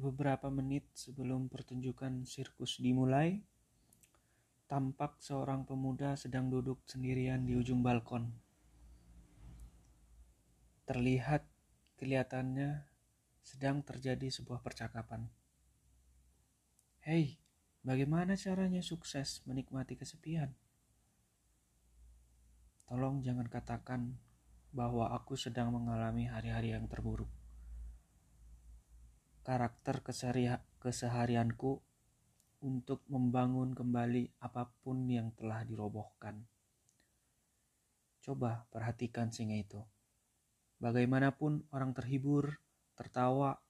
beberapa menit sebelum pertunjukan sirkus dimulai, tampak seorang pemuda sedang duduk sendirian di ujung balkon. Terlihat kelihatannya sedang terjadi sebuah percakapan. Hei, bagaimana caranya sukses menikmati kesepian? Tolong jangan katakan bahwa aku sedang mengalami hari-hari yang terburuk karakter keseharianku untuk membangun kembali apa pun yang telah dirobohkan. Coba perhatikan singa itu. Bagaimanapun orang terhibur, tertawa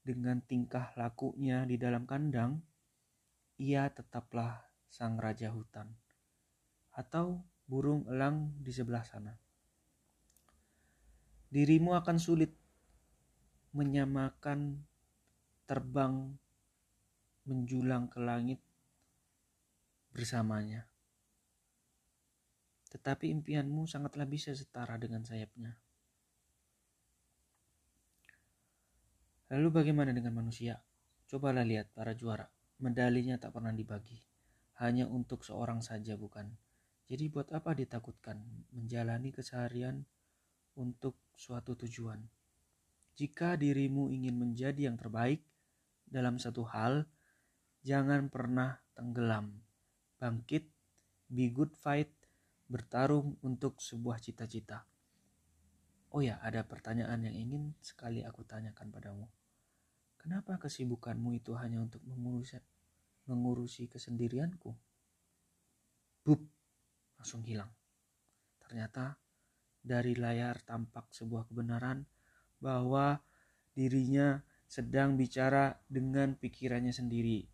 dengan tingkah lakunya di dalam kandang, ia tetaplah sang raja hutan atau burung elang di sebelah sana. Dirimu akan sulit menyamakan terbang menjulang ke langit bersamanya. Tetapi impianmu sangatlah bisa setara dengan sayapnya. Lalu bagaimana dengan manusia? Cobalah lihat para juara. Medalinya tak pernah dibagi. Hanya untuk seorang saja bukan. Jadi buat apa ditakutkan menjalani keseharian untuk suatu tujuan? Jika dirimu ingin menjadi yang terbaik dalam satu hal, jangan pernah tenggelam. Bangkit, be good fight, bertarung untuk sebuah cita-cita. Oh ya, ada pertanyaan yang ingin sekali aku tanyakan padamu. Kenapa kesibukanmu itu hanya untuk mengurusi, mengurusi kesendirianku? Bup, langsung hilang. Ternyata dari layar tampak sebuah kebenaran bahwa dirinya sedang bicara dengan pikirannya sendiri.